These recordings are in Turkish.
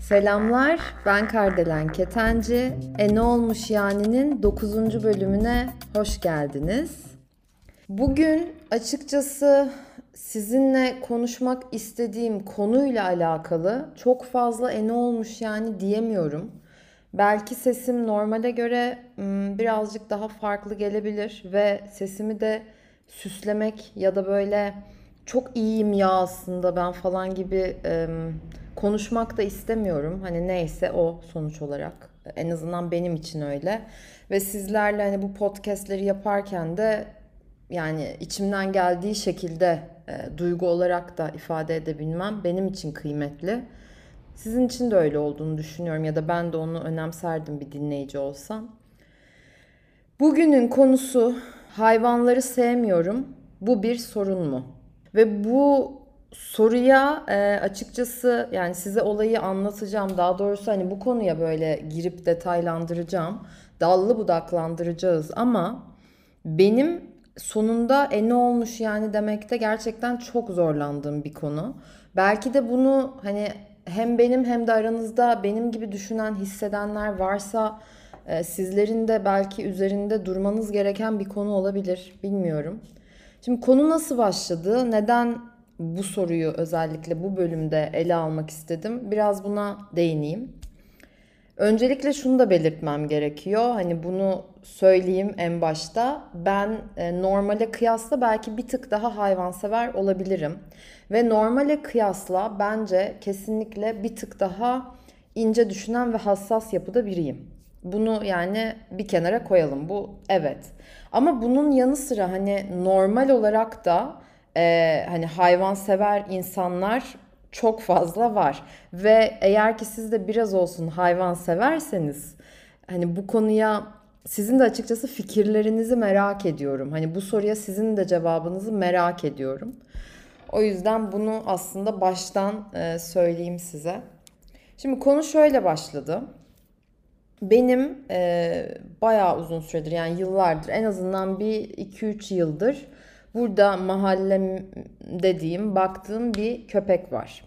Selamlar, ben Kardelen Ketenci. E ne olmuş yani'nin 9. bölümüne hoş geldiniz. Bugün açıkçası sizinle konuşmak istediğim konuyla alakalı çok fazla e ne olmuş yani diyemiyorum. Belki sesim normale göre birazcık daha farklı gelebilir ve sesimi de süslemek ya da böyle çok iyiyim ya aslında ben falan gibi konuşmak da istemiyorum. Hani neyse o sonuç olarak. En azından benim için öyle. Ve sizlerle hani bu podcastleri yaparken de yani içimden geldiği şekilde duygu olarak da ifade edebilmem benim için kıymetli. Sizin için de öyle olduğunu düşünüyorum ya da ben de onu önemserdim bir dinleyici olsam. Bugünün konusu hayvanları sevmiyorum. Bu bir sorun mu? Ve bu soruya e, açıkçası yani size olayı anlatacağım. Daha doğrusu hani bu konuya böyle girip detaylandıracağım. Dallı budaklandıracağız ama benim sonunda e ne olmuş yani demekte gerçekten çok zorlandığım bir konu. Belki de bunu hani hem benim hem de aranızda benim gibi düşünen, hissedenler varsa e, sizlerin de belki üzerinde durmanız gereken bir konu olabilir. Bilmiyorum. Şimdi konu nasıl başladı? Neden bu soruyu özellikle bu bölümde ele almak istedim? Biraz buna değineyim. Öncelikle şunu da belirtmem gerekiyor. Hani bunu söyleyeyim en başta. Ben e, normale kıyasla belki bir tık daha hayvansever olabilirim. Ve normale kıyasla bence kesinlikle bir tık daha ince düşünen ve hassas yapıda biriyim. Bunu yani bir kenara koyalım. Bu evet. Ama bunun yanı sıra hani normal olarak da e, hani hayvansever insanlar çok fazla var. Ve eğer ki siz de biraz olsun hayvan severseniz hani bu konuya sizin de açıkçası fikirlerinizi merak ediyorum. Hani bu soruya sizin de cevabınızı merak ediyorum. O yüzden bunu aslında baştan e, söyleyeyim size. Şimdi konu şöyle başladı. Benim e, bayağı uzun süredir yani yıllardır en azından bir 2-3 yıldır burada mahallem dediğim baktığım bir köpek var.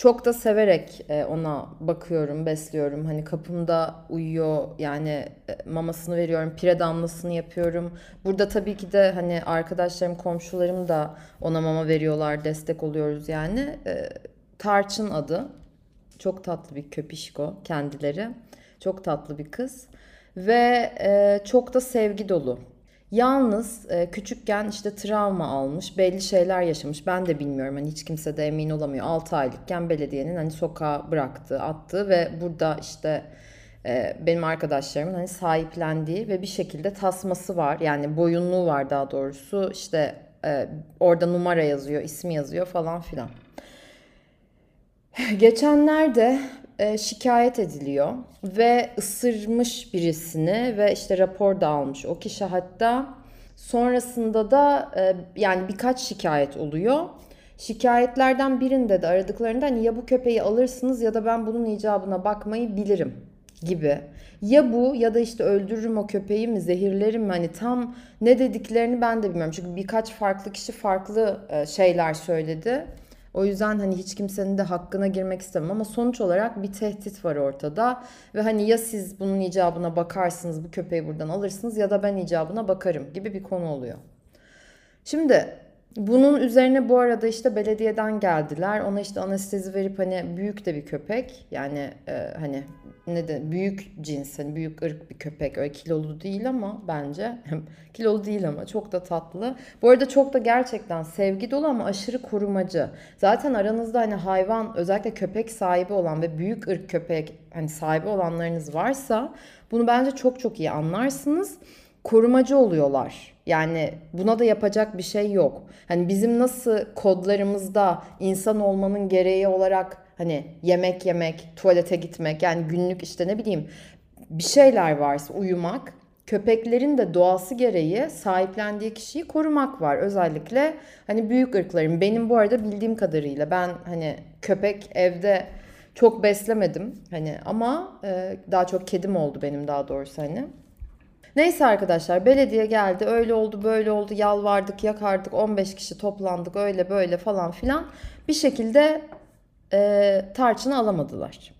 Çok da severek e, ona bakıyorum, besliyorum. Hani kapımda uyuyor yani e, mamasını veriyorum, pire damlasını yapıyorum. Burada tabii ki de hani arkadaşlarım, komşularım da ona mama veriyorlar, destek oluyoruz yani. E, Tarçın adı. Çok tatlı bir köpişko kendileri. Çok tatlı bir kız. Ve çok da sevgi dolu. Yalnız e, küçükken işte travma almış, belli şeyler yaşamış. Ben de bilmiyorum hani hiç kimse de emin olamıyor. 6 aylıkken belediyenin hani sokağa bıraktığı, attığı ve burada işte e, benim arkadaşlarımın hani sahiplendiği ve bir şekilde tasması var. Yani boyunluğu var daha doğrusu. İşte e, orada numara yazıyor, ismi yazıyor falan filan. Geçenlerde e, şikayet ediliyor ve ısırmış birisini ve işte rapor da almış o kişi hatta sonrasında da e, yani birkaç şikayet oluyor. Şikayetlerden birinde de aradıklarında hani ya bu köpeği alırsınız ya da ben bunun icabına bakmayı bilirim gibi. Ya bu ya da işte öldürürüm o köpeği mi zehirlerim mi hani tam ne dediklerini ben de bilmiyorum. Çünkü birkaç farklı kişi farklı e, şeyler söyledi. O yüzden hani hiç kimsenin de hakkına girmek istemem ama sonuç olarak bir tehdit var ortada. Ve hani ya siz bunun icabına bakarsınız bu köpeği buradan alırsınız ya da ben icabına bakarım gibi bir konu oluyor. Şimdi bunun üzerine bu arada işte belediyeden geldiler. Ona işte anestezi verip hani büyük de bir köpek. Yani e, hani ne de büyük cins hani büyük ırk bir köpek. Öyle kilolu değil ama bence kilolu değil ama çok da tatlı. Bu arada çok da gerçekten sevgi dolu ama aşırı korumacı. Zaten aranızda hani hayvan özellikle köpek sahibi olan ve büyük ırk köpek hani sahibi olanlarınız varsa bunu bence çok çok iyi anlarsınız korumacı oluyorlar. Yani buna da yapacak bir şey yok. Hani bizim nasıl kodlarımızda insan olmanın gereği olarak hani yemek yemek, tuvalete gitmek yani günlük işte ne bileyim bir şeyler varsa uyumak köpeklerin de doğası gereği sahiplendiği kişiyi korumak var. Özellikle hani büyük ırkların benim bu arada bildiğim kadarıyla ben hani köpek evde çok beslemedim hani ama e, daha çok kedim oldu benim daha doğrusu hani. Neyse arkadaşlar belediye geldi öyle oldu böyle oldu yalvardık yakardık 15 kişi toplandık öyle böyle falan filan bir şekilde e, tarçını alamadılar.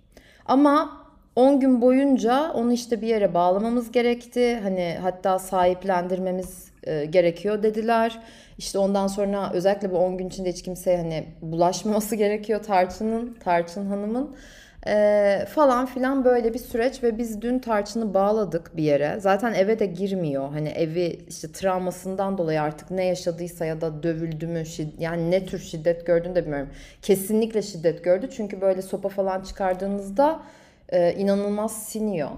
Ama 10 gün boyunca onu işte bir yere bağlamamız gerekti. Hani hatta sahiplendirmemiz e, gerekiyor dediler. İşte ondan sonra özellikle bu 10 gün içinde hiç kimseye hani bulaşmaması gerekiyor Tarçın'ın, Tarçın Hanım'ın. Ee, falan filan böyle bir süreç ve biz dün tarçını bağladık bir yere. Zaten eve de girmiyor. Hani evi işte travmasından dolayı artık ne yaşadıysa ya da dövüldü mü yani ne tür şiddet gördüğünü de bilmiyorum. Kesinlikle şiddet gördü. Çünkü böyle sopa falan çıkardığınızda e, inanılmaz siniyor.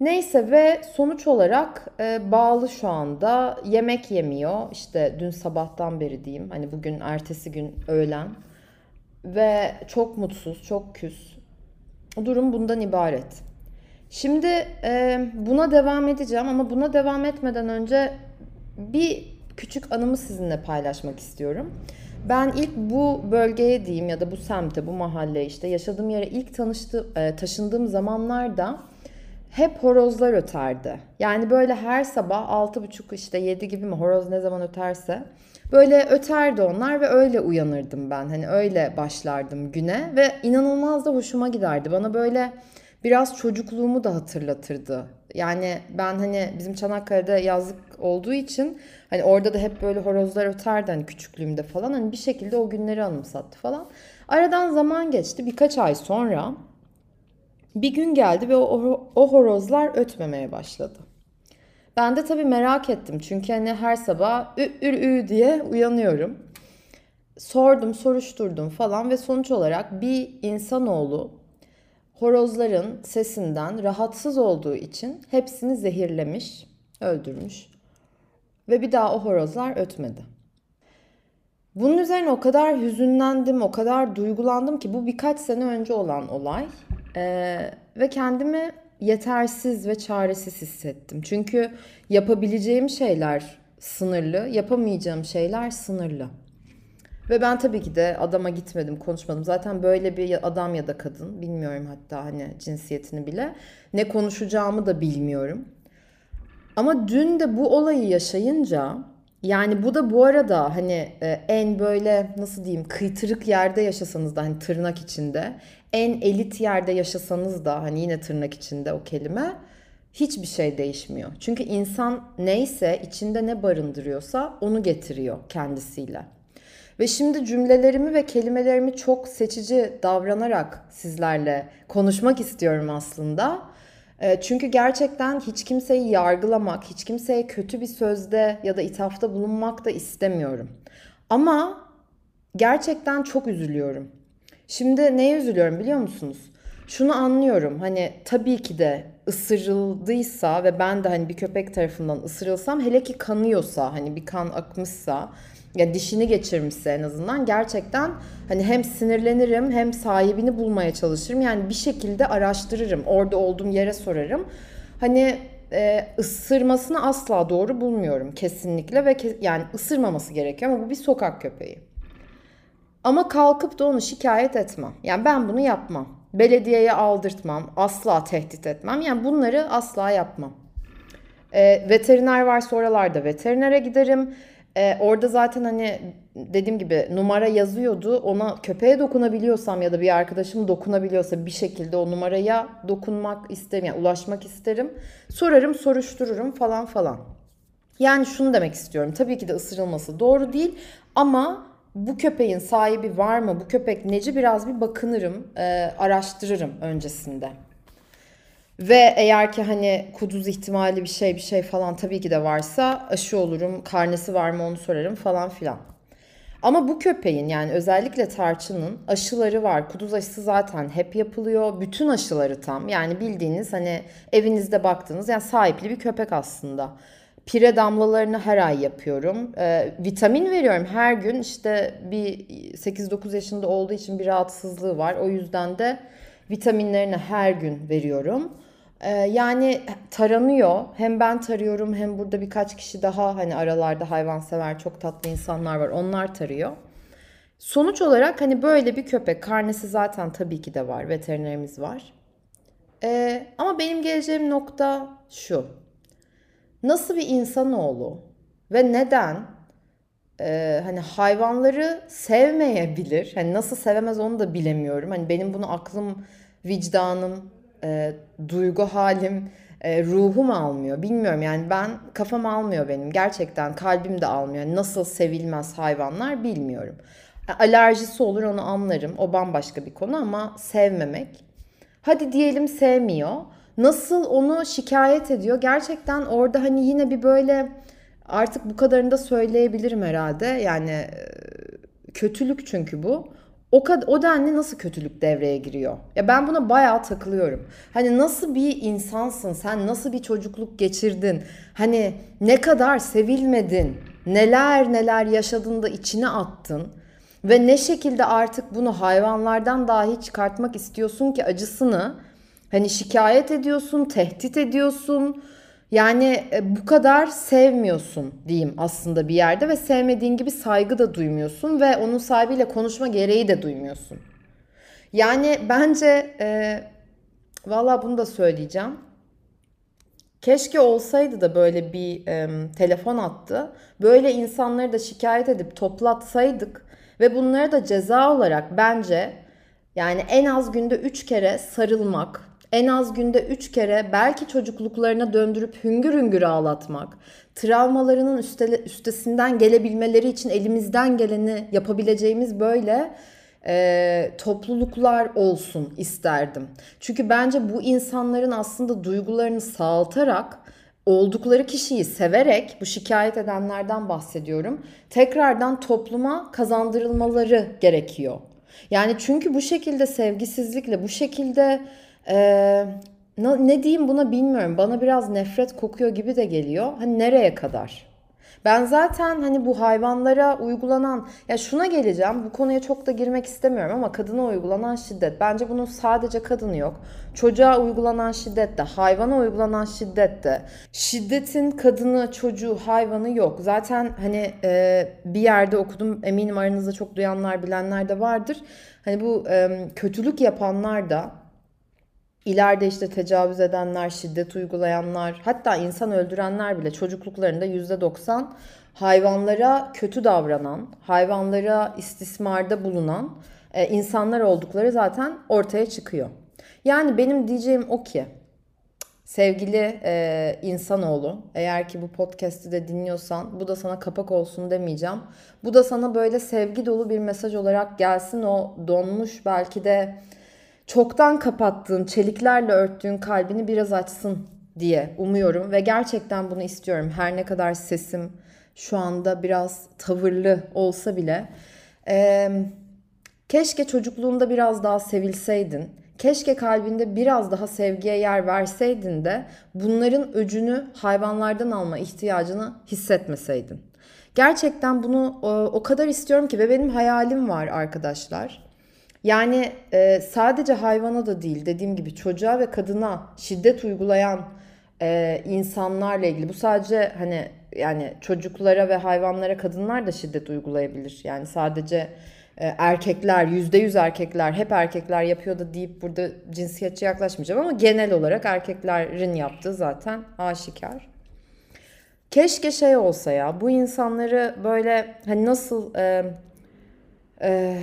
Neyse ve sonuç olarak e, bağlı şu anda. Yemek yemiyor. İşte dün sabahtan beri diyeyim. Hani bugün ertesi gün öğlen. Ve çok mutsuz, çok küs. Durum bundan ibaret. Şimdi e, buna devam edeceğim ama buna devam etmeden önce bir küçük anımı sizinle paylaşmak istiyorum. Ben ilk bu bölgeye diyeyim ya da bu semte, bu mahalleye işte yaşadığım yere ilk tanıştı, e, taşındığım zamanlarda hep horozlar öterdi. Yani böyle her sabah 6.30 işte 7 gibi mi horoz ne zaman öterse böyle öterdi onlar ve öyle uyanırdım ben. Hani öyle başlardım güne ve inanılmaz da hoşuma giderdi. Bana böyle biraz çocukluğumu da hatırlatırdı. Yani ben hani bizim Çanakkale'de yazlık olduğu için hani orada da hep böyle horozlar öterdi hani küçüklüğümde falan. Hani bir şekilde o günleri anımsattı falan. Aradan zaman geçti birkaç ay sonra bir gün geldi ve o, o horozlar ötmemeye başladı. Ben de tabii merak ettim çünkü hani her sabah ü ü ü diye uyanıyorum. Sordum, soruşturdum falan ve sonuç olarak bir insanoğlu horozların sesinden rahatsız olduğu için hepsini zehirlemiş, öldürmüş ve bir daha o horozlar ötmedi. Bunun üzerine o kadar hüzünlendim, o kadar duygulandım ki bu birkaç sene önce olan olay. Ee, ve kendimi yetersiz ve çaresiz hissettim. Çünkü yapabileceğim şeyler sınırlı, yapamayacağım şeyler sınırlı. Ve ben tabii ki de adama gitmedim, konuşmadım. Zaten böyle bir adam ya da kadın, bilmiyorum hatta hani cinsiyetini bile. Ne konuşacağımı da bilmiyorum. Ama dün de bu olayı yaşayınca yani bu da bu arada hani e, en böyle nasıl diyeyim kıytırık yerde yaşasanız da hani tırnak içinde en elit yerde yaşasanız da hani yine tırnak içinde o kelime hiçbir şey değişmiyor. Çünkü insan neyse içinde ne barındırıyorsa onu getiriyor kendisiyle. Ve şimdi cümlelerimi ve kelimelerimi çok seçici davranarak sizlerle konuşmak istiyorum aslında. E, çünkü gerçekten hiç kimseyi yargılamak, hiç kimseye kötü bir sözde ya da ithafta bulunmak da istemiyorum. Ama gerçekten çok üzülüyorum. Şimdi neye üzülüyorum biliyor musunuz? Şunu anlıyorum. Hani tabii ki de ısırıldıysa ve ben de hani bir köpek tarafından ısırılsam hele ki kanıyorsa hani bir kan akmışsa ya dişini geçirmişse en azından gerçekten hani hem sinirlenirim hem sahibini bulmaya çalışırım. Yani bir şekilde araştırırım. Orada olduğum yere sorarım. Hani e, ısırmasını asla doğru bulmuyorum kesinlikle ve ke- yani ısırmaması gerekiyor ama bu bir sokak köpeği. Ama kalkıp da onu şikayet etmem. Yani ben bunu yapmam. Belediyeye aldırtmam. Asla tehdit etmem. Yani bunları asla yapmam. E, veteriner varsa oralarda veterinere giderim. E, orada zaten hani dediğim gibi numara yazıyordu. Ona köpeğe dokunabiliyorsam ya da bir arkadaşım dokunabiliyorsa bir şekilde o numaraya dokunmak isterim. Yani ulaşmak isterim. Sorarım, soruştururum falan falan. Yani şunu demek istiyorum. Tabii ki de ısırılması doğru değil ama bu köpeğin sahibi var mı? Bu köpek neci biraz bir bakınırım, e, araştırırım öncesinde. Ve eğer ki hani kuduz ihtimali bir şey bir şey falan tabii ki de varsa aşı olurum. Karnesi var mı onu sorarım falan filan. Ama bu köpeğin yani özellikle tarçının aşıları var. Kuduz aşısı zaten hep yapılıyor. Bütün aşıları tam. Yani bildiğiniz hani evinizde baktığınız yani sahipli bir köpek aslında. Pire damlalarını her ay yapıyorum. Ee, vitamin veriyorum her gün. İşte bir 8-9 yaşında olduğu için bir rahatsızlığı var. O yüzden de vitaminlerini her gün veriyorum. Ee, yani taranıyor. Hem ben tarıyorum hem burada birkaç kişi daha hani aralarda hayvansever çok tatlı insanlar var. Onlar tarıyor. Sonuç olarak hani böyle bir köpek karnesi zaten tabii ki de var. Veterinerimiz var. Ee, ama benim geleceğim nokta şu. Nasıl bir insanoğlu ve neden e, hani hayvanları sevmeyebilir? Hani nasıl sevemez onu da bilemiyorum. Hani benim bunu aklım, vicdanım, e, duygu halim, e, ruhum almıyor. Bilmiyorum yani ben kafam almıyor benim. Gerçekten kalbim de almıyor. Yani nasıl sevilmez hayvanlar bilmiyorum. Alerjisi olur onu anlarım. O bambaşka bir konu ama sevmemek. Hadi diyelim sevmiyor. Nasıl onu şikayet ediyor? Gerçekten orada hani yine bir böyle artık bu kadarını da söyleyebilirim herhalde. Yani e, kötülük çünkü bu. O, kad o denli nasıl kötülük devreye giriyor? Ya ben buna bayağı takılıyorum. Hani nasıl bir insansın? Sen nasıl bir çocukluk geçirdin? Hani ne kadar sevilmedin? Neler neler yaşadın da içine attın? Ve ne şekilde artık bunu hayvanlardan dahi çıkartmak istiyorsun ki acısını hani şikayet ediyorsun, tehdit ediyorsun. Yani e, bu kadar sevmiyorsun diyeyim aslında bir yerde ve sevmediğin gibi saygı da duymuyorsun ve onun sahibiyle konuşma gereği de duymuyorsun. Yani bence e, valla bunu da söyleyeceğim. Keşke olsaydı da böyle bir e, telefon attı. Böyle insanları da şikayet edip toplatsaydık ve bunları da ceza olarak bence yani en az günde 3 kere sarılmak, en az günde 3 kere belki çocukluklarına döndürüp hüngür hüngür ağlatmak, travmalarının üste, üstesinden gelebilmeleri için elimizden geleni yapabileceğimiz böyle e, topluluklar olsun isterdim. Çünkü bence bu insanların aslında duygularını sağaltarak oldukları kişiyi severek bu şikayet edenlerden bahsediyorum. Tekrardan topluma kazandırılmaları gerekiyor. Yani çünkü bu şekilde sevgisizlikle, bu şekilde ee, ne diyeyim buna bilmiyorum. Bana biraz nefret kokuyor gibi de geliyor. Hani nereye kadar? Ben zaten hani bu hayvanlara uygulanan ya şuna geleceğim. Bu konuya çok da girmek istemiyorum ama kadına uygulanan şiddet. Bence bunun sadece kadını yok. Çocuğa uygulanan şiddet de, hayvana uygulanan şiddet de. Şiddetin kadını, çocuğu, hayvanı yok. Zaten hani e, bir yerde okudum. Eminim aranızda çok duyanlar, bilenler de vardır. Hani bu e, kötülük yapanlar da İleride işte tecavüz edenler, şiddet uygulayanlar, hatta insan öldürenler bile çocukluklarında %90 hayvanlara kötü davranan, hayvanlara istismarda bulunan e, insanlar oldukları zaten ortaya çıkıyor. Yani benim diyeceğim o ki sevgili e, insanoğlu eğer ki bu podcast'i de dinliyorsan bu da sana kapak olsun demeyeceğim. Bu da sana böyle sevgi dolu bir mesaj olarak gelsin o donmuş belki de çoktan kapattığın, çeliklerle örttüğün kalbini biraz açsın diye umuyorum ve gerçekten bunu istiyorum. Her ne kadar sesim şu anda biraz tavırlı olsa bile. Ee, keşke çocukluğunda biraz daha sevilseydin. Keşke kalbinde biraz daha sevgiye yer verseydin de bunların öcünü hayvanlardan alma ihtiyacını hissetmeseydin. Gerçekten bunu o kadar istiyorum ki ve benim hayalim var arkadaşlar. Yani e, sadece hayvana da değil dediğim gibi çocuğa ve kadına şiddet uygulayan e, insanlarla ilgili bu sadece hani yani çocuklara ve hayvanlara kadınlar da şiddet uygulayabilir. Yani sadece e, erkekler yüzde yüz erkekler hep erkekler yapıyor da deyip burada cinsiyetçi yaklaşmayacağım ama genel olarak erkeklerin yaptığı zaten aşikar. Keşke şey olsa ya bu insanları böyle hani nasıl e, e,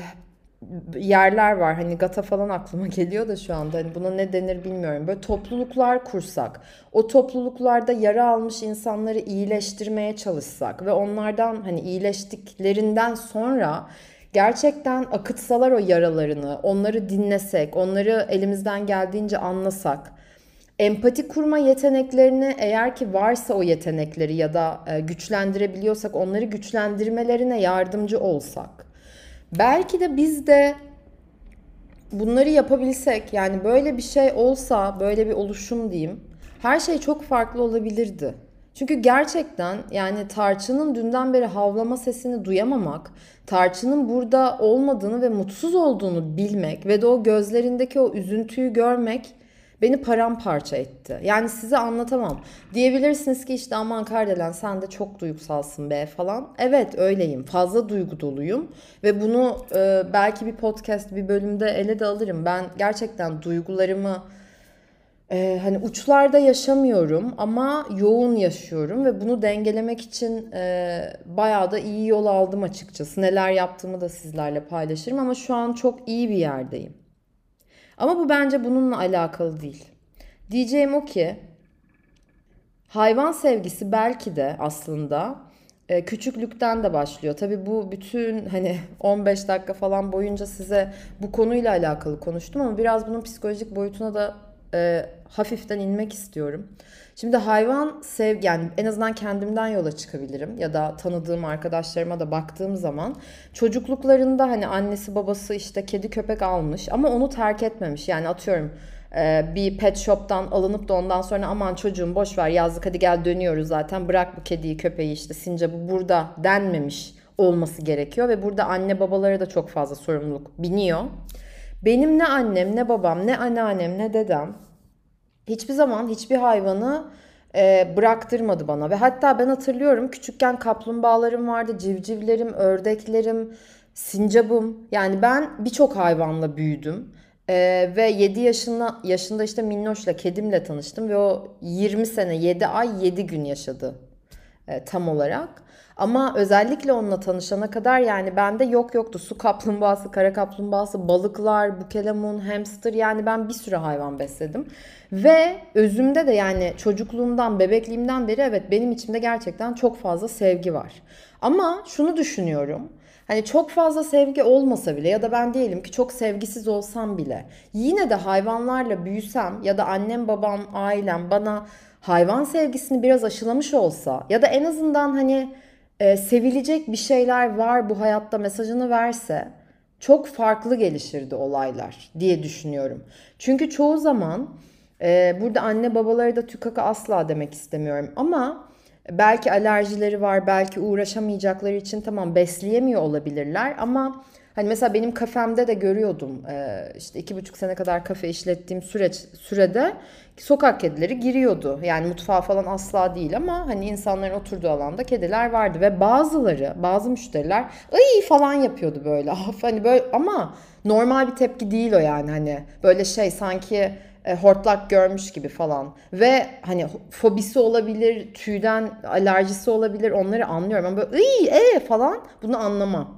yerler var. Hani Gata falan aklıma geliyor da şu anda. Hani buna ne denir bilmiyorum. Böyle topluluklar kursak. O topluluklarda yara almış insanları iyileştirmeye çalışsak ve onlardan hani iyileştiklerinden sonra gerçekten akıtsalar o yaralarını, onları dinlesek, onları elimizden geldiğince anlasak, empati kurma yeteneklerini eğer ki varsa o yetenekleri ya da e, güçlendirebiliyorsak onları güçlendirmelerine yardımcı olsak Belki de biz de bunları yapabilsek yani böyle bir şey olsa böyle bir oluşum diyeyim her şey çok farklı olabilirdi. Çünkü gerçekten yani tarçının dünden beri havlama sesini duyamamak, tarçının burada olmadığını ve mutsuz olduğunu bilmek ve de o gözlerindeki o üzüntüyü görmek beni paramparça etti. Yani size anlatamam. Diyebilirsiniz ki işte aman Kardelen sen de çok duygusalsın be falan. Evet öyleyim. Fazla duygu doluyum. Ve bunu e, belki bir podcast bir bölümde ele de alırım. Ben gerçekten duygularımı Ee, hani uçlarda yaşamıyorum ama yoğun yaşıyorum ve bunu dengelemek için e, bayağı da iyi yol aldım açıkçası. Neler yaptığımı da sizlerle paylaşırım ama şu an çok iyi bir yerdeyim. Ama bu bence bununla alakalı değil. Diyeceğim o ki hayvan sevgisi belki de aslında e, küçüklükten de başlıyor. Tabii bu bütün hani 15 dakika falan boyunca size bu konuyla alakalı konuştum ama biraz bunun psikolojik boyutuna da e, hafiften inmek istiyorum. Şimdi hayvan sev yani en azından kendimden yola çıkabilirim ya da tanıdığım arkadaşlarıma da baktığım zaman çocukluklarında hani annesi babası işte kedi köpek almış ama onu terk etmemiş. Yani atıyorum e, bir pet shop'tan alınıp da ondan sonra aman çocuğum boş ver yazlık hadi gel dönüyoruz zaten bırak bu kediyi köpeği işte sincapı burada denmemiş olması gerekiyor ve burada anne babaları da çok fazla sorumluluk biniyor. Benim ne annem ne babam ne anneannem ne dedem hiçbir zaman hiçbir hayvanı e, bıraktırmadı bana ve hatta ben hatırlıyorum küçükken kaplumbağalarım vardı, civcivlerim, ördeklerim, sincabım. Yani ben birçok hayvanla büyüdüm. Ee, ve 7 yaşında yaşında işte Minnoş'la kedimle tanıştım ve o 20 sene 7 ay 7 gün yaşadı e, tam olarak. Ama özellikle onunla tanışana kadar yani bende yok yoktu. Su kaplumbağası, kara kaplumbağası, balıklar, bukelemun, hamster yani ben bir sürü hayvan besledim. Ve özümde de yani çocukluğumdan, bebekliğimden beri evet benim içimde gerçekten çok fazla sevgi var. Ama şunu düşünüyorum. Hani çok fazla sevgi olmasa bile ya da ben diyelim ki çok sevgisiz olsam bile yine de hayvanlarla büyüsem ya da annem babam ailem bana hayvan sevgisini biraz aşılamış olsa ya da en azından hani e, sevilecek bir şeyler var bu hayatta mesajını verse çok farklı gelişirdi olaylar diye düşünüyorum. Çünkü çoğu zaman e, burada anne babaları da tükaka asla demek istemiyorum ama belki alerjileri var, belki uğraşamayacakları için tamam besleyemiyor olabilirler ama Hani mesela benim kafemde de görüyordum işte iki buçuk sene kadar kafe işlettiğim süreç sürede sokak kedileri giriyordu. Yani mutfağa falan asla değil ama hani insanların oturduğu alanda kediler vardı ve bazıları bazı müşteriler ay falan yapıyordu böyle. hani böyle ama normal bir tepki değil o yani hani böyle şey sanki hortlak görmüş gibi falan. Ve hani fobisi olabilir, tüyden alerjisi olabilir onları anlıyorum. Ama böyle ıy e falan bunu anlamam.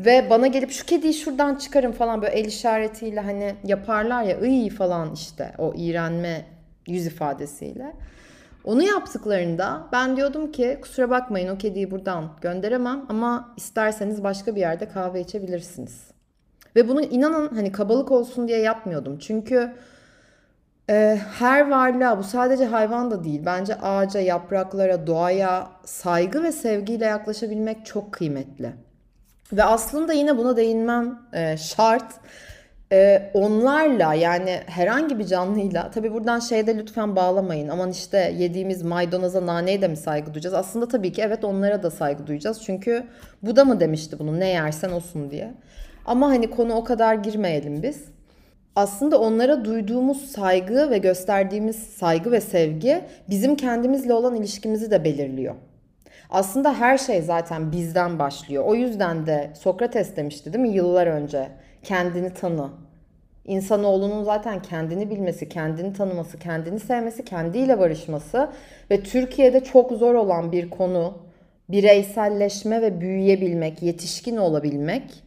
Ve bana gelip şu kediyi şuradan çıkarın falan böyle el işaretiyle hani yaparlar ya ıy falan işte o iğrenme yüz ifadesiyle. Onu yaptıklarında ben diyordum ki kusura bakmayın o kediyi buradan gönderemem ama isterseniz başka bir yerde kahve içebilirsiniz. Ve bunu inanın hani kabalık olsun diye yapmıyordum. Çünkü e, her varlığa bu sadece hayvan da değil bence ağaca, yapraklara, doğaya saygı ve sevgiyle yaklaşabilmek çok kıymetli. Ve aslında yine buna değinmem e, şart. E, onlarla yani herhangi bir canlıyla tabii buradan şeyde lütfen bağlamayın. Aman işte yediğimiz maydanoza naneye de mi saygı duyacağız? Aslında tabii ki evet onlara da saygı duyacağız. Çünkü bu da mı demişti bunu ne yersen olsun diye. Ama hani konu o kadar girmeyelim biz. Aslında onlara duyduğumuz saygı ve gösterdiğimiz saygı ve sevgi bizim kendimizle olan ilişkimizi de belirliyor. Aslında her şey zaten bizden başlıyor. O yüzden de Sokrates demişti değil mi yıllar önce? Kendini tanı. İnsanoğlunun zaten kendini bilmesi, kendini tanıması, kendini sevmesi, kendiyle barışması ve Türkiye'de çok zor olan bir konu bireyselleşme ve büyüyebilmek, yetişkin olabilmek.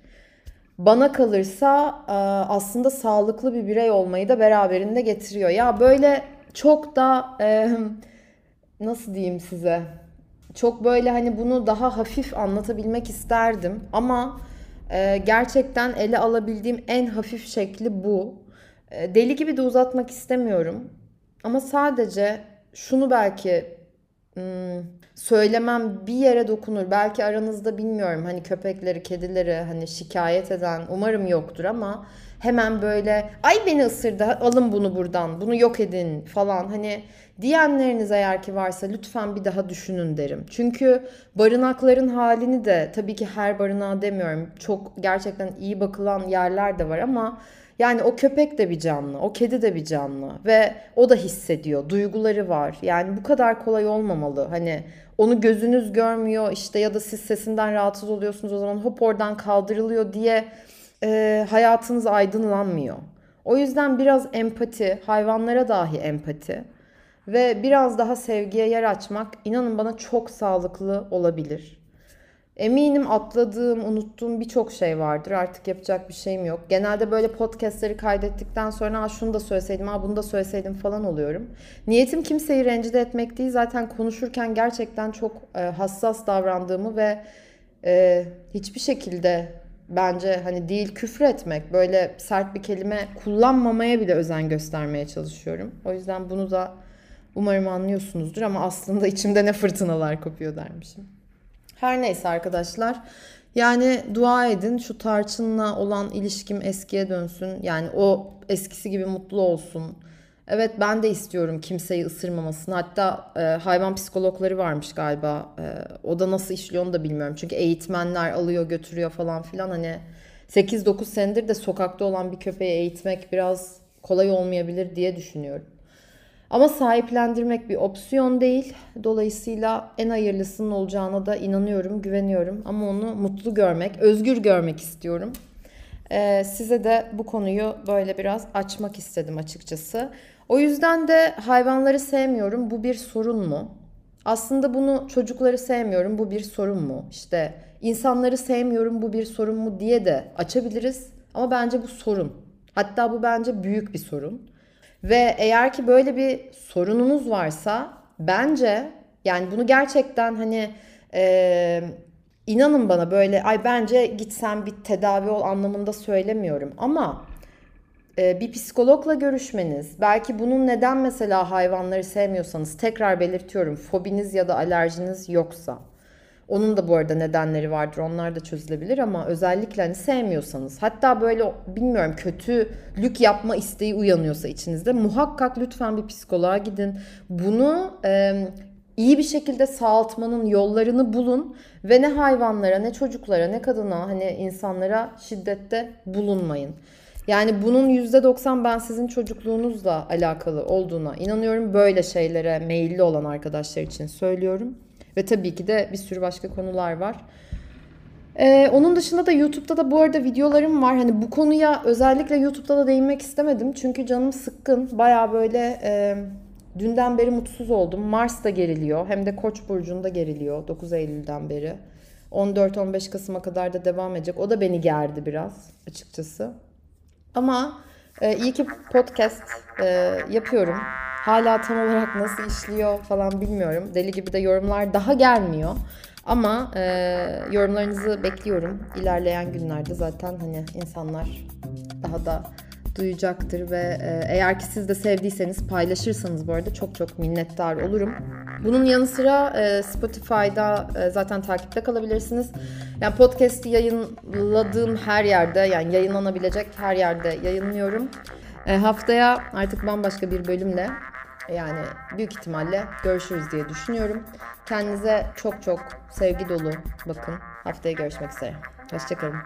Bana kalırsa e, aslında sağlıklı bir birey olmayı da beraberinde getiriyor. Ya böyle çok da e, nasıl diyeyim size? Çok böyle hani bunu daha hafif anlatabilmek isterdim ama e, gerçekten ele alabildiğim en hafif şekli bu. E, deli gibi de uzatmak istemiyorum ama sadece şunu belki hmm, söylemem bir yere dokunur. Belki aranızda bilmiyorum hani köpekleri, kedileri hani şikayet eden umarım yoktur ama hemen böyle ay beni ısırdı alın bunu buradan bunu yok edin falan hani diyenleriniz eğer ki varsa lütfen bir daha düşünün derim. Çünkü barınakların halini de tabii ki her barınağa demiyorum çok gerçekten iyi bakılan yerler de var ama yani o köpek de bir canlı, o kedi de bir canlı ve o da hissediyor, duyguları var. Yani bu kadar kolay olmamalı. Hani onu gözünüz görmüyor işte ya da siz sesinden rahatsız oluyorsunuz o zaman hop oradan kaldırılıyor diye e, hayatınız aydınlanmıyor. O yüzden biraz empati, hayvanlara dahi empati ve biraz daha sevgiye yer açmak inanın bana çok sağlıklı olabilir. Eminim atladığım, unuttuğum birçok şey vardır. Artık yapacak bir şeyim yok. Genelde böyle podcastleri kaydettikten sonra şunu da söyleseydim, ha bunu da söyleseydim falan oluyorum. Niyetim kimseyi rencide etmek değil. Zaten konuşurken gerçekten çok e, hassas davrandığımı ve e, hiçbir şekilde bence hani değil küfür etmek, böyle sert bir kelime kullanmamaya bile özen göstermeye çalışıyorum. O yüzden bunu da umarım anlıyorsunuzdur ama aslında içimde ne fırtınalar kopuyor dermişim. Her neyse arkadaşlar. Yani dua edin şu tarçınla olan ilişkim eskiye dönsün. Yani o eskisi gibi mutlu olsun. Evet ben de istiyorum kimseyi ısırmamasını. Hatta e, hayvan psikologları varmış galiba. E, o da nasıl işliyor onu da bilmiyorum. Çünkü eğitmenler alıyor götürüyor falan filan. Hani 8-9 senedir de sokakta olan bir köpeği eğitmek biraz kolay olmayabilir diye düşünüyorum. Ama sahiplendirmek bir opsiyon değil. Dolayısıyla en hayırlısının olacağına da inanıyorum, güveniyorum. Ama onu mutlu görmek, özgür görmek istiyorum. Ee, size de bu konuyu böyle biraz açmak istedim açıkçası. O yüzden de hayvanları sevmiyorum. Bu bir sorun mu? Aslında bunu çocukları sevmiyorum. Bu bir sorun mu? İşte insanları sevmiyorum. Bu bir sorun mu diye de açabiliriz. Ama bence bu sorun. Hatta bu bence büyük bir sorun. Ve eğer ki böyle bir sorununuz varsa bence yani bunu gerçekten hani e, inanın bana böyle ay bence gitsen bir tedavi ol anlamında söylemiyorum. Ama bir psikologla görüşmeniz belki bunun neden mesela hayvanları sevmiyorsanız tekrar belirtiyorum fobiniz ya da alerjiniz yoksa onun da bu arada nedenleri vardır. Onlar da çözülebilir ama özellikle hani sevmiyorsanız hatta böyle bilmiyorum kötülük yapma isteği uyanıyorsa içinizde muhakkak lütfen bir psikoloğa gidin. Bunu e, iyi bir şekilde sağaltmanın yollarını bulun ve ne hayvanlara ne çocuklara ne kadına hani insanlara şiddette bulunmayın. Yani bunun %90 ben sizin çocukluğunuzla alakalı olduğuna inanıyorum. Böyle şeylere meyilli olan arkadaşlar için söylüyorum. Ve tabii ki de bir sürü başka konular var. Ee, onun dışında da YouTube'da da bu arada videolarım var. Hani bu konuya özellikle YouTube'da da değinmek istemedim. Çünkü canım sıkkın. Baya böyle e, dünden beri mutsuz oldum. Mars da geriliyor. Hem de Koç burcunda geriliyor 9 Eylül'den beri. 14-15 Kasım'a kadar da devam edecek. O da beni gerdi biraz açıkçası. Ama e, iyi ki podcast e, yapıyorum. Hala tam olarak nasıl işliyor falan bilmiyorum. Deli gibi de yorumlar daha gelmiyor. Ama e, yorumlarınızı bekliyorum. İlerleyen günlerde zaten hani insanlar daha da duyacaktır ve e, eğer ki siz de sevdiyseniz paylaşırsanız bu arada çok çok minnettar olurum. Bunun yanı sıra e, Spotify'da e, zaten takipte kalabilirsiniz. Yani podcast'i yayınladığım her yerde yani yayınlanabilecek her yerde yayınlıyorum. E, haftaya artık bambaşka bir bölümle yani büyük ihtimalle görüşürüz diye düşünüyorum. Kendinize çok çok sevgi dolu bakın. Haftaya görüşmek üzere. Hoşçakalın.